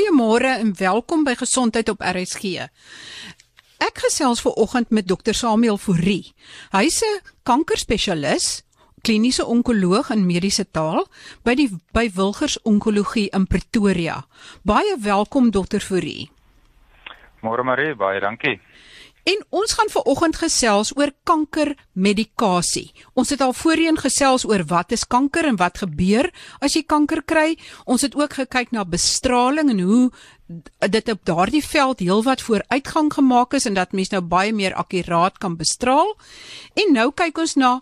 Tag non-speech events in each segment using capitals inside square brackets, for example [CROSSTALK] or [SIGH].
Goeiemôre en welkom by Gesondheid op RSG. Ek gesels ver oggend met Dr Samuel Fourie. Hy's 'n kankerspesialis, kliniese onkoloog in mediese taal by die by Wilgers Onkologie in Pretoria. Baie welkom Dr Fourie. Môre Marie, baie dankie. En ons gaan ver oggend gesels oor kankermedikasie. Ons het al voorheen gesels oor wat is kanker en wat gebeur as jy kanker kry. Ons het ook gekyk na bestraling en hoe dit op daardie veld heelwat vooruitgang gemaak is en dat mens nou baie meer akkuraat kan bestraal. En nou kyk ons na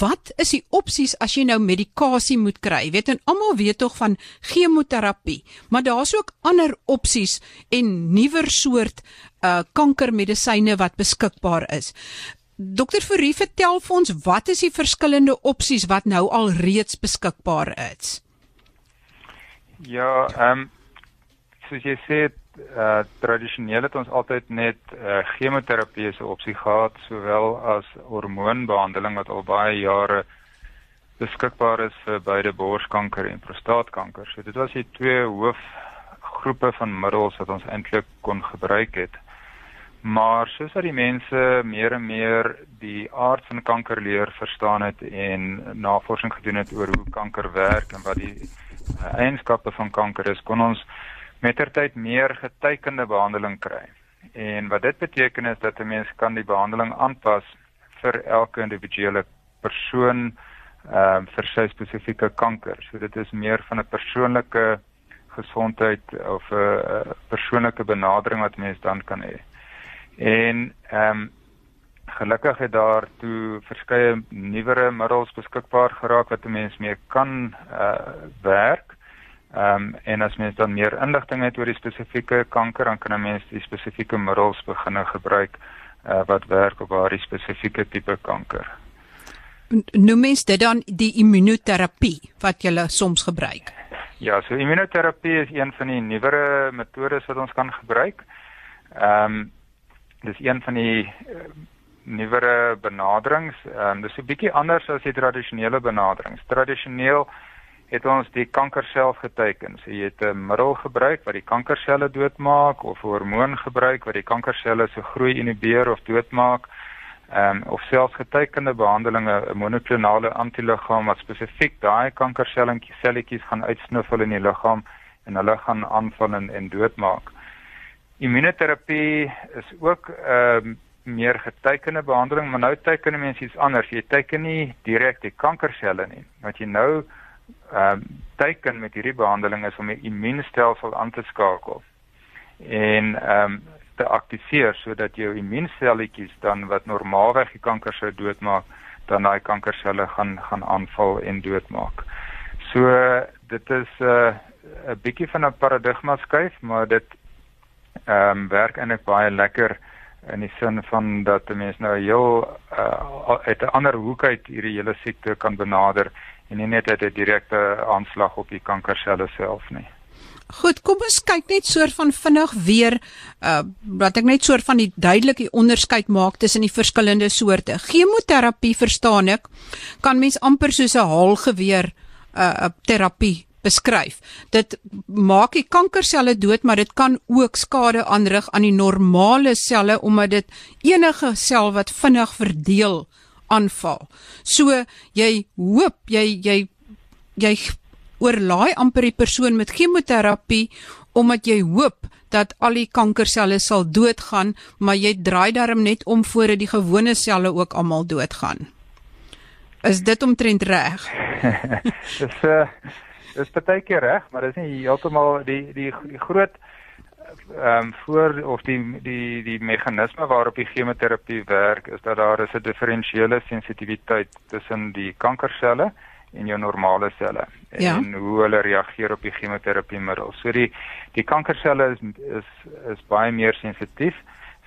wat is die opsies as jy nou medikasie moet kry? Jy weet en almal weet tog van chemoterapie, maar daar's ook ander opsies en nuwer soort uh kankermedisyne wat beskikbaar is. Dokter Fourie vertel vir ons wat is die verskillende opsies wat nou al reeds beskikbaar is? Ja, ehm um, soos jy sê, uh tradisioneel het ons altyd net uh, chemoterapie 'n opsie gehad sowel as hormoonbehandeling wat al baie jare beskikbaar is vir beide borskanker en prostaatkanker. So dit was die twee hoofgroepe van middels wat ons eintlik kon gebruik het. Maar soos dat die mense meer en meer die aard van kanker leer verstaan het en navorsing gedoen het oor hoe kanker werk en wat die uh, eienskappe van kanker is, kon ons mettertyd meer getekende behandeling kry. En wat dit beteken is dat 'n mens kan die behandeling aanpas vir elke individuele persoon ehm uh, vir sy spesifieke kanker. So dit is meer van 'n persoonlike gesondheid of 'n uh, persoonlike benadering wat mens dan kan hê. En ehm um, gelukkig het daar toe verskeie nuwere middels beskikbaar geraak wat 'n mens mee kan uh werk. Ehm um, en as mens dan meer inligting het oor die spesifieke kanker, dan kan 'n mens die spesifieke middels begin gebruik uh, wat werk op daardie spesifieke tipe kanker. Noem mens dit dan die immunoterapie wat jy soms gebruik? Ja, so immunoterapie is een van die nuwere metodes wat ons kan gebruik. Ehm um, dis een van die uh, nuwere benaderings. Ehm um, dis 'n bietjie anders as die tradisionele benaderings. Tradisioneel het ons die kanker self geteken. So jy het 'n middel gebruik wat die kankerselle doodmaak of 'n hormoon gebruik wat die kankerselle se groei inhibeer of doodmaak. Ehm um, of selfs getekende behandelinge, 'n monoklonale antiliggaam wat spesifiek daai kankerselletjies selletjies gaan uitsniffel in die liggaam en hulle gaan aanval en, en doodmaak. Immunoterapie is ook ehm um, meer getekende behandeling, maar nou teken mense iets anders. Jy teken nie direk die kankerselle nie. Wat jy nou ehm uh, teken met hierdie behandeling is om die immuunstelsel aan te skakel en ehm um, te aktiveer sodat jou immuunselletjies dan wat normaalweg die kanker sou doodmaak, dan daai kankerselle gaan gaan aanval en doodmaak. So dit is 'n uh, 'n bietjie van 'n paradigma skuif, maar dit ehm um, werk eintlik baie lekker in die sin van dat 'n mens nou heel uh, uit 'n ander hoek uit hierdie hele siekte kan benader en nie net 'n direkte aanslag op die kankerselle self nie. Goed, kom ons kyk net soort van vinnig weer uh wat ek net soort van die duidelike onderskeid maak tussen die verskillende soorte. Chemoterapie verstaan ek kan mens amper soos 'n haalgeweer uh terapie beskryf. Dit maak die kankerselle dood, maar dit kan ook skade aanrig aan die normale selle omdat dit enige sel wat vinnig verdeel aanval. So jy hoop jy jy jy oorlaai amper die persoon met chemoterapie omdat jy hoop dat al die kankerselle sal doodgaan, maar jy draai daarom net om voordat die gewone selle ook almal doodgaan. Is dit omtrent reg? [LAUGHS] dis uh dis baie keer reg, maar dis nie heeltemal die die die groot ehm um, voor of die die die meganisme waarop die chemoterapie werk is dat daar is 'n diferensiële sensitiwiteit tussen die kankerselle en jou normale selle ja. en hoe hulle reageer op die chemoterapiemiddels. So die die kankerselle is is is baie meer sensitief.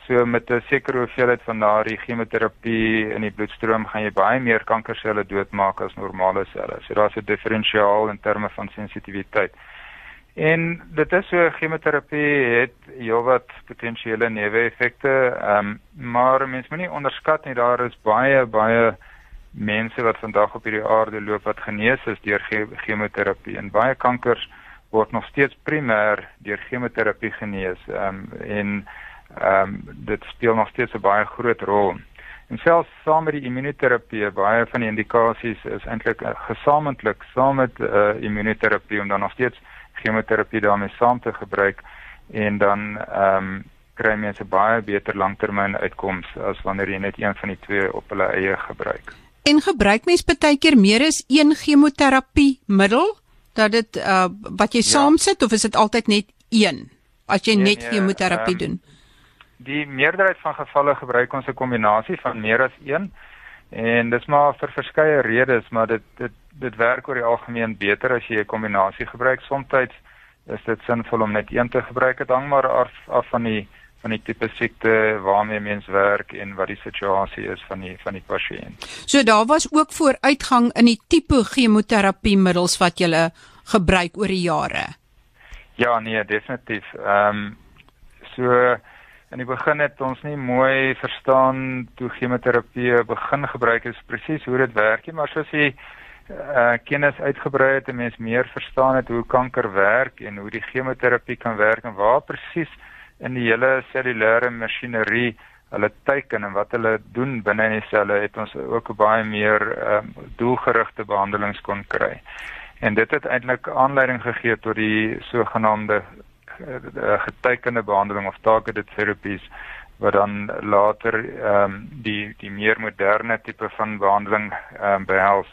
So met 'n sekere hoeveelheid van daardie chemoterapie in die bloedstroom gaan jy baie meer kankerselle doodmaak as normale selle. So daar's 'n diferensiaal in terme van sensitiwiteit. En dit is so chemoterapie het heelwat potensiële neeweffekte, ehm um, maar mens moet nie onderskat nie daar is baie baie mense wat vandag op hierdie aarde loop wat genees is deur chemoterapie en baie kankers word nog steeds primêr deur chemoterapie genees. Ehm um, en ehm um, dit speel nog steeds 'n baie groot rol. En selfs saam met die immunoterapie, baie van die indikasies is eintlik uh, gesamentlik saam met uh, immunoterapie om dan nog steeds chemoterapie daarmee saam te gebruik en dan ehm um, kry mense baie beter langtermyn uitkomste as wanneer jy net een van die twee op hulle eie gebruik. En gebruik mens baie keer meer as een chemoterapie middel dat dit uh wat jy ja. saamsit of is dit altyd net een as jy nee, net nee, chemoterapie um, doen? Die meerderheid van gevalle gebruik ons 'n kombinasie van meer as een en dis maar vir verskeie redes, maar dit dit dit werk oor die algemeen beter as jy 'n kombinasie gebruik. Somstyds is dit sinvol om net een te gebruik. Dit hang maar af, af van die van die tipe siekte waarmee mens werk en wat die situasie is van die van die pasiënt. So daar was ook vooruitgang in die tipe chemoterapiemiddels wat jy gebruik oor die jare. Ja, nee, definitief. Ehm um, so in die begin het ons nie mooi verstaan toe chemoterapie begin gebruik is presies hoe dit werk nie, maar soos jy uh kennis uitgebrei het en mens meer verstaan het hoe kanker werk en hoe die chemoterapie kan werk en waar presies in die hele cellulêre masjinerie hulle teiken en wat hulle doen binne in die selle het ons ook baie meer um, doelgerigte behandelings kon kry. En dit het eintlik aanleiding gegee tot die sogenaamde uh, geteikende behandeling of targeted therapies wat dan later ehm um, die die meer moderne tipe van behandeling ehm um, behels.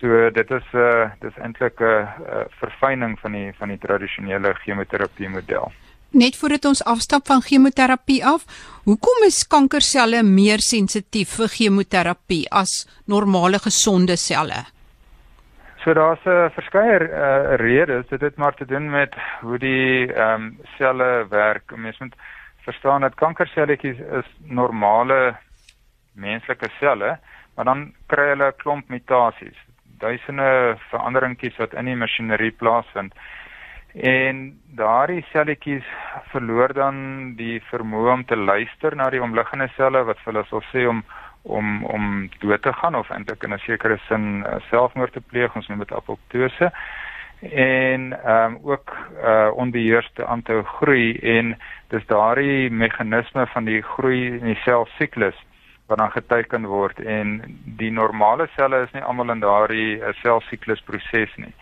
So dit is 'n uh, dis eintlik 'n uh, uh, verfyning van die van die tradisionele chemoterapie model net voordat ons afstap van chemoterapie af, hoekom is kankerselle meer sensitief vir chemoterapie as normale gesonde selle? So daar's 'n uh, verskeie uh, redes. Dit het maar te doen met hoe die ehm um, selle werk. Mens moet verstaan dat kankerselletjies is normale menslike selle, maar dan kry hulle 'n klomp mutasies. Duisende veranderingkies wat in die masjinerie plaasvind. En daardie selletjies verloor dan die vermoë om te luister na die omliggende selle wat vir hulle sal sê om om om dood te gaan of eintlik in 'n sekere sin uh, selfmoord te pleeg ons noem dit apoptose. En ehm um, ook uh onbeheerste aanhou groei en dis daardie meganisme van die groei in die selsiklus wat dan geteken word en die normale selle is nie almal in daardie uh, selsiklus proses nie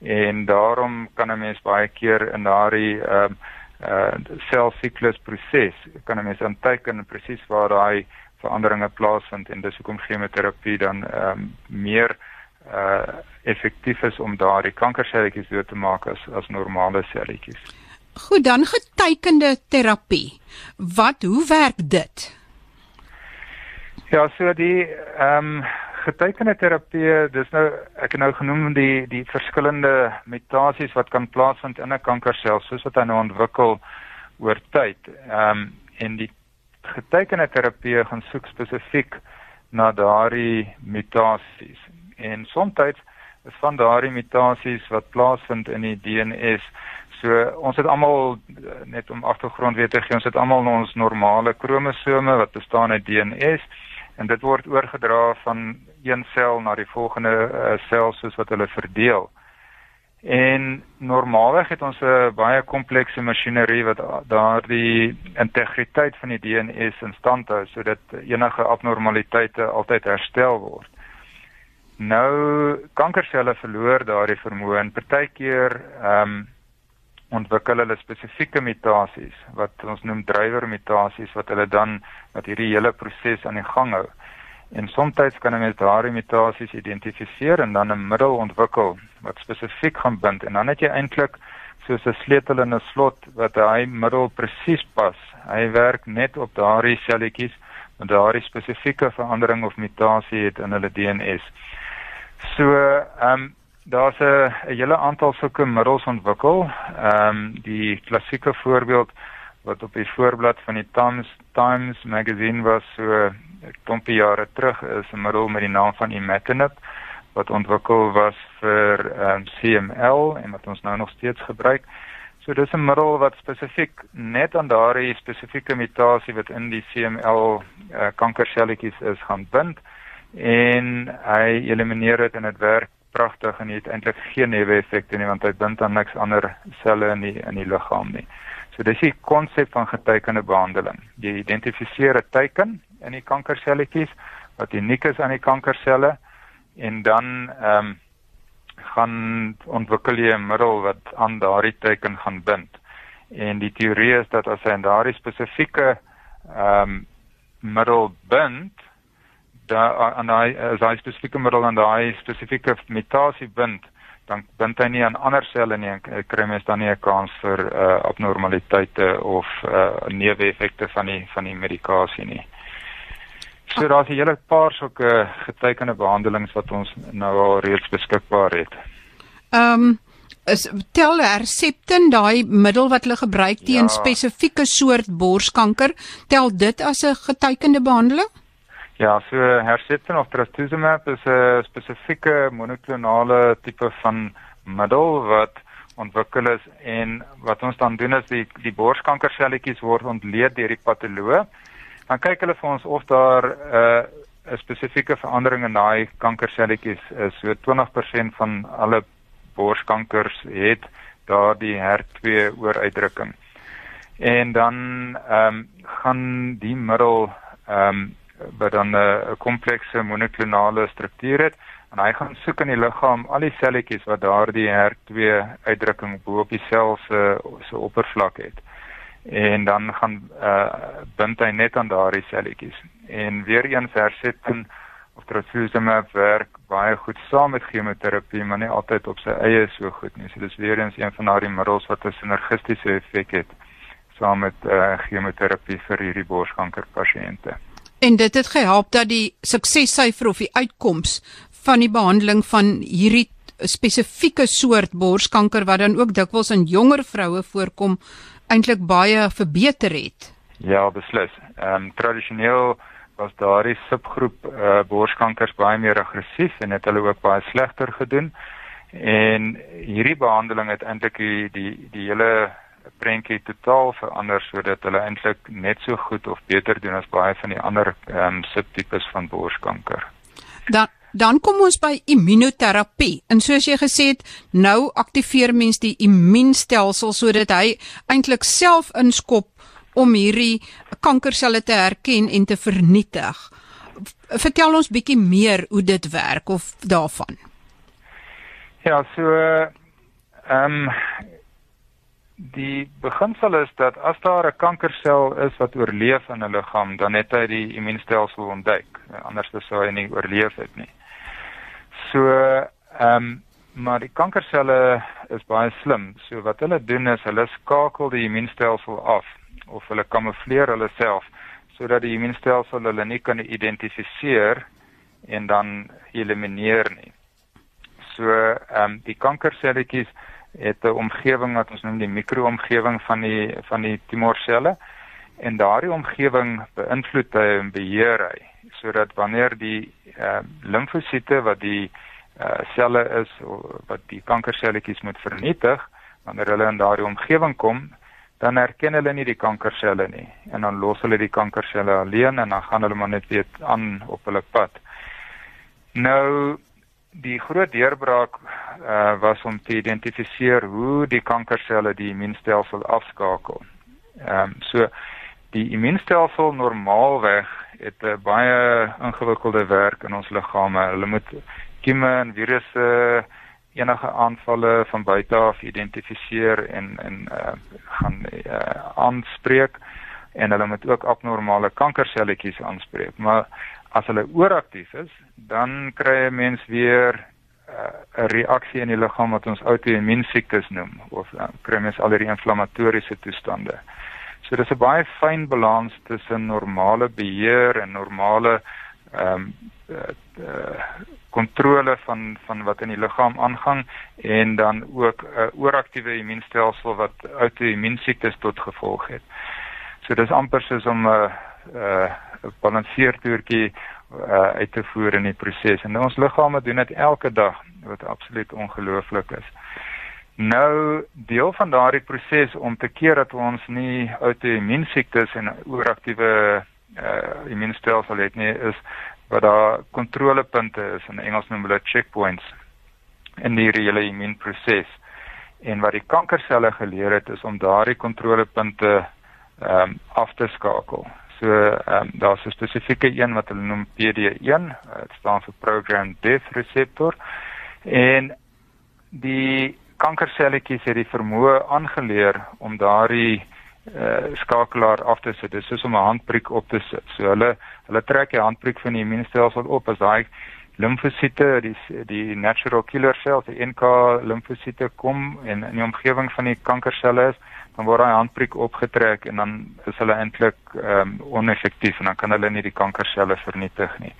en daarom kan 'n mens baie keer in daardie ehm uh, uh selsiklus proses kan 'n mens aanteken presies waar daai veranderinge plaasvind en dis hoekom chemoterapie dan ehm um, meer uh effektief is om daardie kankerselletjies dood te maak as as normale selletjies. Goed, dan getekende terapie. Wat hoe werk dit? Ja, so die ehm um, getekende terapie, dis nou ek het nou genoem die die verskillende mutasies wat kan plaasvind in 'n kankersel soos wat hy nou ontwikkel oor tyd. Ehm um, en die getekende terapie gaan soek spesifiek na daardie mutasies. En soms is van daardie mutasies wat plaasvind in die DNS So ons het almal net om agtergrond weet te gee, ons het almal ons normale kromosome wat bestaan uit DNS en dit word oorgedra van een sel na die volgende uh, sel soos wat hulle verdeel. En normaalweg het ons 'n baie komplekse masjinerie wat daardie integriteit van die DNS in stand hou sodat enige abnormaliteite altyd herstel word. Nou kankerselle verloor daardie vermoë en partykeer ehm um, ontwikkel hulle spesifieke mutasies wat ons noem drywer mutasies wat hulle dan wat hierdie hele proses aan die gang hou. En soms kan 'n mens daardie mutasies identifiseer en dan 'n middel ontwikkel wat spesifiek gaan bind en dan het jy eintlik soos 'n sleutel in 'n slot wat hy middel presies pas. Hy werk net op daardie selletjies met daardie spesifieke verandering of mutasie het in hulle DNS. So, ehm um, daar's 'n hele aantal sulke middels ontwikkel. Ehm um, die klassieke voorbeeld wat op die voorblad van die Times Times magazine was so 'n klompie jare terug is 'n middel met die naam van imatinib wat ontwikkel was vir um, ehm, CML en wat ons nou nog steeds gebruik. So dis 'n middel wat spesifiek net aan daardie spesifieke mutasie wat in die CML uh, eh, kankerselletjies is gaan bind en hy elimineer dit en dit werk pragtig en jy het eintlik geen neeweffekte nie want hy bind aan niks ander selle in die in die liggaam nie. So dis die konsep van getekende behandeling. Jy identifiseer 'n teiken in die kankerselletjies wat uniek is aan die kankerselle en dan ehm um, gaan ontwikkel jy 'n middel wat aan daardie teiken gaan bind. En die teorie is dat as hy aan daardie spesifieke ehm um, middel bind, daar aan daai as hy spesifieke middel aan daai spesifieke mutasie bind, dan bind hy nie aan ander selle nie en kry mens dan nie 'n kans vir uh, abnormaliteite of uh, neeweffekte van die van die medikasie nie. So daar's 'n hele paar sulke getekende behandelings wat ons nou al reeds beskikbaar het. Ehm um, is tel Herceptin daai middel wat hulle gebruik teen ja. spesifieke soort borskanker, tel dit as 'n getekende behandeling? Ja, so Herceptin of trastuzumab is 'n spesifieke monoklonale tipe van middel wat ontwikkel is en wat ons dan doen is die die borskankerselletjies word ontleed deur die patoloog. Dan kyk hulle vir ons of daar 'n uh, 'n spesifieke verandering in daai kankerselletjies is. So 20% van alle borskankers het daardie HER2 ooruitdrukking. En dan ehm um, gaan die middel ehm um, wat dan 'n komplekse monoklonale struktuur het en hy gaan soek in die liggaam al die selletjies wat daardie HER2 uitdrukking bo op die sel se se oppervlak het. En dan gaan uh bind hy net aan daardie selletjies. En weer eens hersetten of trastuzumab werk baie goed saam met chemoterapie, maar nie altyd op sy eie so goed nie. So dis weer eens een van daardie middels wat 'n sinergistiese effek het saam met uh chemoterapie vir hierdie borskanker pasiënte. En dit het gehelp dat die suksessyfer of die uitkoms van die behandeling van hierdie spesifieke soort borskanker wat dan ook dikwels in jonger vroue voorkom eintlik baie verbeter het. Ja, beslis. Ehm um, tradisioneel was daardie subgroep uh, borskankers baie meer aggressief en het hulle ook baie slegter gedoen. En hierdie behandeling het eintlik die die die hele prentjie totaal verander sodat hulle eintlik net so goed of beter doen as baie van die ander ehm um, subtipes van borskanker. Dan dan kom ons by immunoterapie. En soos jy gesê het, nou aktiveer mens die immuunstelsel sodat hy eintlik self inskop om hierdie kankerselle te herken en te vernietig. Vertel ons bietjie meer hoe dit werk of daarvan. Ja, so ehm um, die beginsel is dat as daar 'n kankersel is wat oorleef in 'n liggaam, dan het hy die immuunstelsel ontduik. Anders sou hy nie oorleef het nie. So ehm um, maar die kankerselle is baie slim. So wat hulle doen is hulle skakel die immuunstelsel af of hulle kamufleer hulle self sodat die immuunstelsel hulle nie kan identifiseer en dan elimineer nie. So ehm um, die kankerselletjies het 'n omgewing wat ons noem die mikroomgewing van die van die tumorselle en daardie omgewing beïnvloed hy en beheer hy sodat wanneer die uh, limfosiete wat die uh, selle is wat die kankerselletjies moet vernietig wanneer hulle in daardie omgewing kom dan herken hulle nie die kankerselle nie. En dan los hulle die kankerselle alleen en dan gaan hulle maar net weer aan op hulle pad. Nou die groot deurbraak uh, was om te identifiseer hoe die kankerselle die immuunstelsel afskakel. Ehm um, so die immuunstelsel normaalweg het 'n baie ingewikkelde werk in ons liggame. Hulle moet kieme en virusse enige aanvalle van buite af identifiseer en en uh, gaan uh, aanspreek en hulle moet ook abnormale kankerselletjies aanspreek. Maar as hulle ooraktief is, dan kry 'n mens weer uh, 'n uh, reaksie in die liggaam wat ons outoimmuunsiektes noem of dan uh, kry mens al hierdie inflammatoriese toestande. So dis 'n baie fyn balans tussen normale beheer en normale ehm um, kontrole uh, uh, van van wat in die liggaam aangaan en dan ook 'n uh, ooraktiewe immuunstelsel wat outoimmuunsiektes tot gevolg het. So dis amper soos om 'n uh, uh, balanseertoertjie uh, uit te voer in die proses. En ons liggame doen dit elke dag wat absoluut ongelooflik is. Nou deel van daardie proses om te keer dat ons nie outoimmuunsiektes en ooraktiewe uh, immuunstelsel het nie is wat daar kontrolepunte is in Engels noem hulle checkpoints in die reële immuunproses. En wat die kankerselle geleer het is om daardie kontrolepunte ehm um, af te skakel. So ehm um, daar's 'n spesifieke een wat hulle noem PD1, dit staan vir Program Death Receptor. En die kankerselletjies het die vermoë aangeleer om daardie uh, skakelaar af te sit. Dit is soos om 'n handprik op te sit. So hulle hulle trek die handprik van die immuunstelsel op as daai limfosiete, die die natural killer cells, die NK limfosiete kom en in die omgewing van die kankerselle is, dan word daai handprik opgetrek en dan is hulle eintlik ehm um, oneffektief en dan kan hulle nie die kankerselle vernietig nie.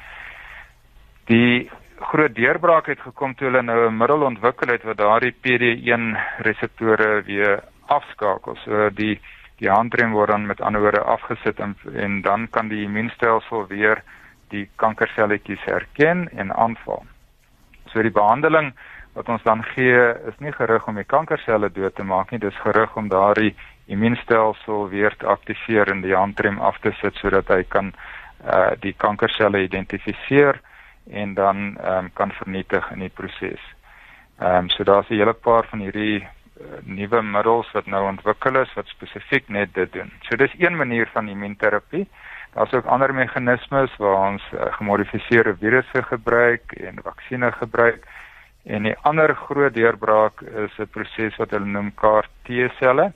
Die groot deurbraak het gekom toe hulle nou 'n middel ontwikkel het wat daardie PD1 reseptore weer afskakel. So die die handrem word dan met ander woorde afgesit en en dan kan die immuunstelsel weer die kankerselletjies herken en aanval. So die behandeling wat ons dan gee is nie gerig om die kankerselle dood te maak nie, dis gerig om daardie immuunstelsel weer te aktiveer en die handrem af te sit sodat hy kan uh die kankerselle identifiseer en dan ehm um, kan vernietig in die proses. Ehm um, so daar's 'n hele paar van hierdie uh, nuwe middels wat nou ontwikkel is wat spesifiek net dit doen. So dis een manier van immuunterapie. Daar's ook ander meganismes waar ons uh, gemodifiseerde virusse gebruik en vaksines gebruik. En 'n ander groot deurbraak is 'n proses wat hulle noem CAR T-selle.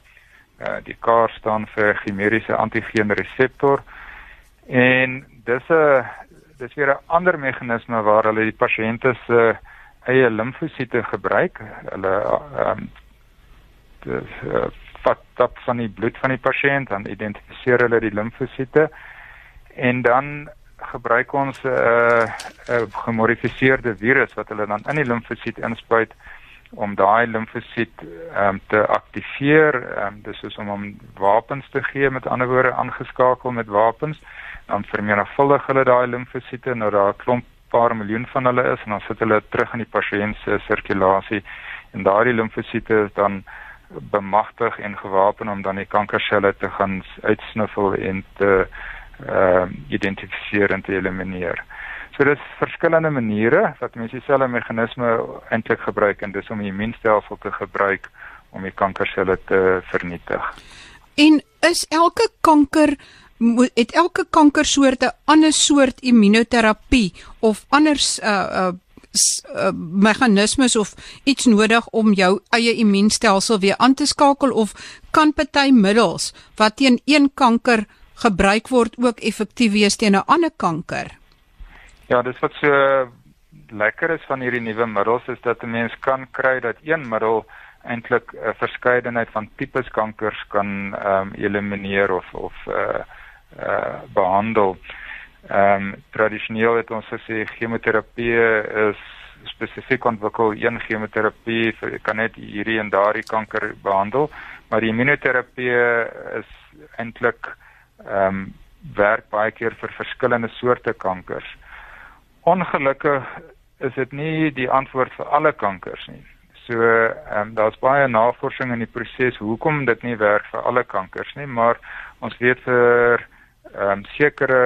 Uh, die CAR staan vir chimeriese antigeen reseptor. En dis 'n dis weer 'n ander meganisme waar hulle die pasiënte se eie limfosiete gebruik. Hulle ehm um, dis uh, vat op van die bloed van die pasiënt dan identifiseer hulle die limfosiete en dan gebruik ons 'n uh, 'n gemodifiseerde virus wat hulle dan in die limfosiet inspuit om daai limfosiet um, te aktiveer. Um, dis is om hom wapens te gee met ander woorde aangeskakel met wapens. Dan vermenigvuldig hulle daai limfosiete nou daar 'n klomp paar miljoen van hulle is en dan sit hulle terug in die pasiënt se sirkulasie en daardie limfosiete is dan bemagtig en gewapen om dan die kankerselle te gaan uitsniffel en te ehm uh, identifiseer en te elimineer. So dis verskillende maniere wat mense dieselfde meganisme eintlik gebruik en dis om die immuunstelsel te gebruik om die kankerselle te vernietig. En is elke kanker het elke kankersoort 'n ander soort immunoterapie of anders uh uh uh, meganismes of iets nodig om jou eie immuunstelsel weer aan te skakel of kan party middels wat teen een kanker gebruik word ook effektief wees teen 'n ander kanker? Ja, dis wat so lekker is van hierdie nuwe middels is dat 'n mens kan kry dat een middel eintlik 'n verskeidenheid van tipes kankers kan ehm um, elimineer of of uh uh behandel. Ehm um, tradisioneel het ons gesê chemoterapie is spesifiek ontwikkel een chemoterapie vir kan net hierdie en daardie kanker behandel, maar die immunoterapie is eintlik ehm um, werk baie keer vir verskillende soorte kankers. Ongelukkig is dit nie die antwoord vir alle kankers nie. So ehm um, daar's baie navorsing in die proses hoekom dit nie werk vir alle kankers nie, maar ons weet vir ehm um, sekere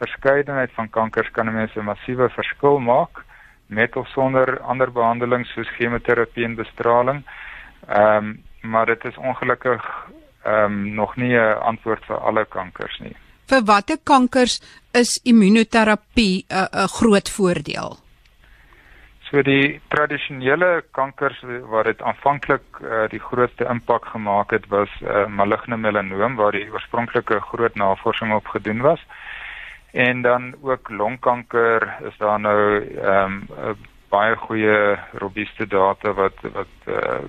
verskeidenheid van kankers kan mense 'n massiewe verskil maak met of sonder ander behandelings soos chemoterapie en bestraling. Ehm um, maar dit is ongelukkig ehm um, nog nie 'n antwoord vir alle kankers nie. Vir watter kankers is immunoterapie 'n 'n groot voordeel? So die tradisionele kankers waar dit aanvanklik uh, die grootste impak gemaak het was uh, maligne melanoom waar die oorspronklike groot navorsing op gedoen was. En dan ook longkanker is daar nou ehm um, baie goeie robuuste data wat wat uh,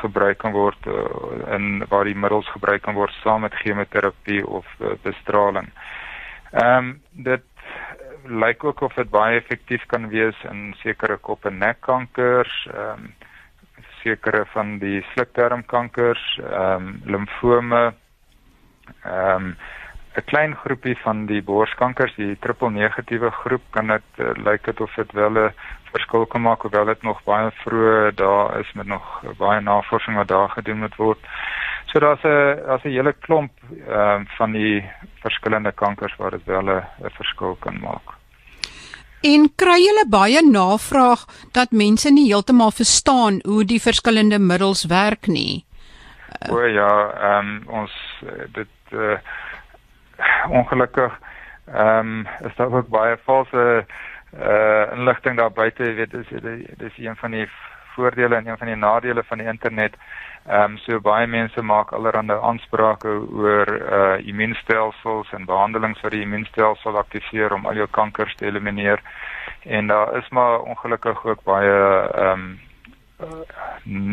gebruik kan word uh, in waar die middels gebruik kan word saam met chemoterapie of uh, bestraling. Ehm um, dit lyk ook of dit baie effektief kan wees in sekere kop en nekkankers, ehm um, sekere van die slukdarmkankers, ehm um, limfome, ehm um, 'n klein groepie van die borskankers, die triple negatiewe groep, kan dit uh, lyk dit of dit wel 'n verskil kan maak hoewel dit nog baie vroeg daar is met nog baie navorsing wat daar gedoen moet word. So daar's 'n daar's 'n hele klomp ehm uh, van die verskillende kankers waar dit wel 'n verskil kan maak. En kry julle baie navraag dat mense nie heeltemal verstaan hoe die verskillende middels werk nie. O ja, ehm um, ons dit uh, ongelukkig ehm um, is daar ook baie valse uh inligting daar buite, jy weet, dis dis een van die voordele en een van die nadele van die internet. Ehm um, so baie mense maak allerlei aansprake oor uh immuunstelsels en behandelings vir die immuunstelsel aktiveer om al jou kankers te elimineer. En daar is maar ongelukkig ook baie ehm um,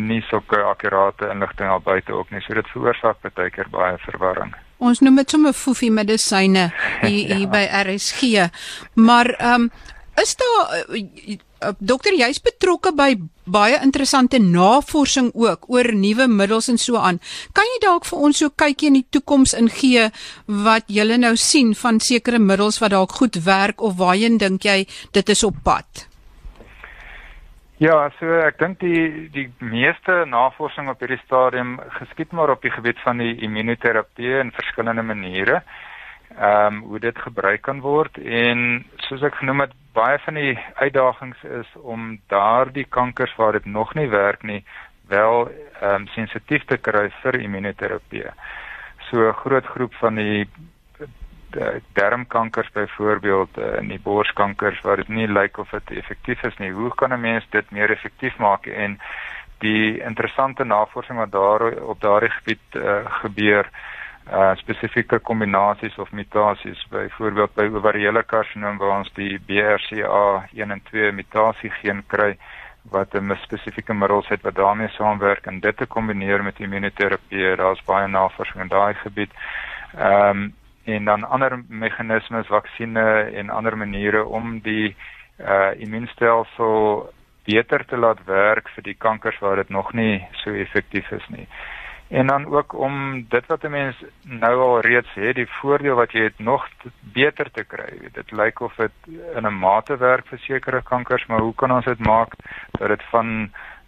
nie so akkurate inligting al buite ook nie. So dit veroorsaak baie keer baie verwarring. Ons noem dit sommer foefie medisyne hier, [LAUGHS] ja. hier by RSG. Maar ehm um, is daar uh, dokter jy's betrokke by baie interessante navorsing ook oor nuwe middels en so aan. Kan jy dalk vir ons so kykie in die toekoms ingee wat julle nou sien van sekere middels wat dalk goed werk of waarheen dink jy dit is op pad? Ja, so ek dink die die meeste navorsing op hierdie stadium geskied maar op die gebied van die immunoterapie in verskillende maniere. Ehm um, hoe dit gebruik kan word en soos ek genoem het, baie van die uitdagings is om daardie kankers waar dit nog nie werk nie, wel ehm um, sensitief te kry vir immunoterapie. So 'n groot groep van die darmkankers byvoorbeeld in die borskankers waar dit nie lyk of dit effektief is nie. Hoe kan 'n mens dit meer effektief maak en die interessante navorsing wat daar op daardie gebied uh, gebeur uh spesifieke kombinasies of mutasies byvoorbeeld by ovariële karsinoom waar ons die BRCA1 en 2 mutasie geen kry wat 'n spesifieke middels het wat daarmee saamwerk en dit te kombineer met immunoterapie daar's baie navorsing in daai gebied. Ehm um, en dan ander meganismes, vaksines en ander maniere om die uh immuunstelsel beter te laat werk vir die kankers waar dit nog nie so effektief is nie. En dan ook om dit wat 'n mens nou al reeds het, die voordeel wat jy het nog beter te kry. Dit lyk of dit in 'n mate werk vir sekere kankers, maar hoe kan ons dit maak dat dit van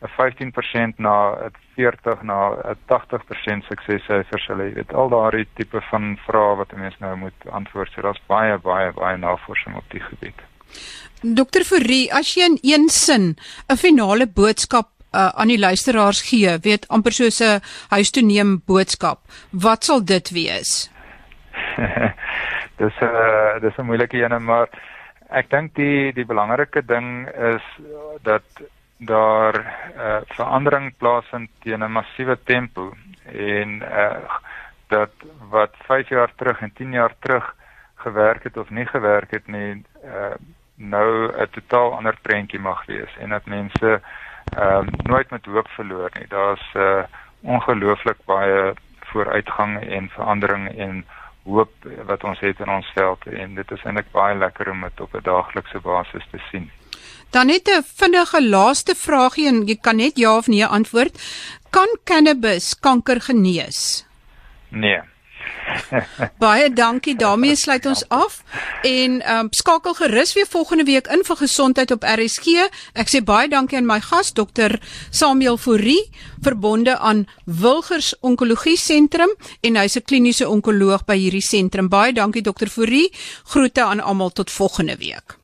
'n 15% na 'n 40 na 'n 80% suksessyfer sal hê. Dit al daardie tipe van vrae wat mense nou moet antwoord. So daar's baie baie baie navorsing op die gebied. Dokter Fourie, as jy in een sin 'n finale boodskap uh, aan die luisteraars gee, weet amper soos 'n huis toe neem boodskap, wat sal dit wees? [LAUGHS] dis 'n uh, dis 'n moeilike een, maar ek dink die die belangrike ding is dat daar uh, verandering plaasvind teen 'n massiewe tempo en uh, dat wat 5 jaar terug en 10 jaar terug gewerk het of nie gewerk het nie uh, nou 'n totaal ander prentjie mag wees en dat mense ehm uh, nooit met hoop verloor nie. Daar's uh, ongelooflik baie vooruitgang en verandering en hoop wat ons het in ons veld en dit is eintlik baie lekker om dit op 'n daaglikse basis te sien. Dan net 'n vinnige laaste vraagie en jy kan net ja of nee antwoord. Kan cannabis kanker genees? Nee. [LAUGHS] Baie dankie. daarmee sluit ons af en um, skakel gerus weer volgende week in vir gesondheid op RSG. Ek sê baie dankie aan my gas dokter Samuel Fourie, verbonde aan Wilgers Onkologie Sentrum en hy's 'n kliniese onkoloog by hierdie sentrum. Baie dankie dokter Fourie. Groete aan almal tot volgende week.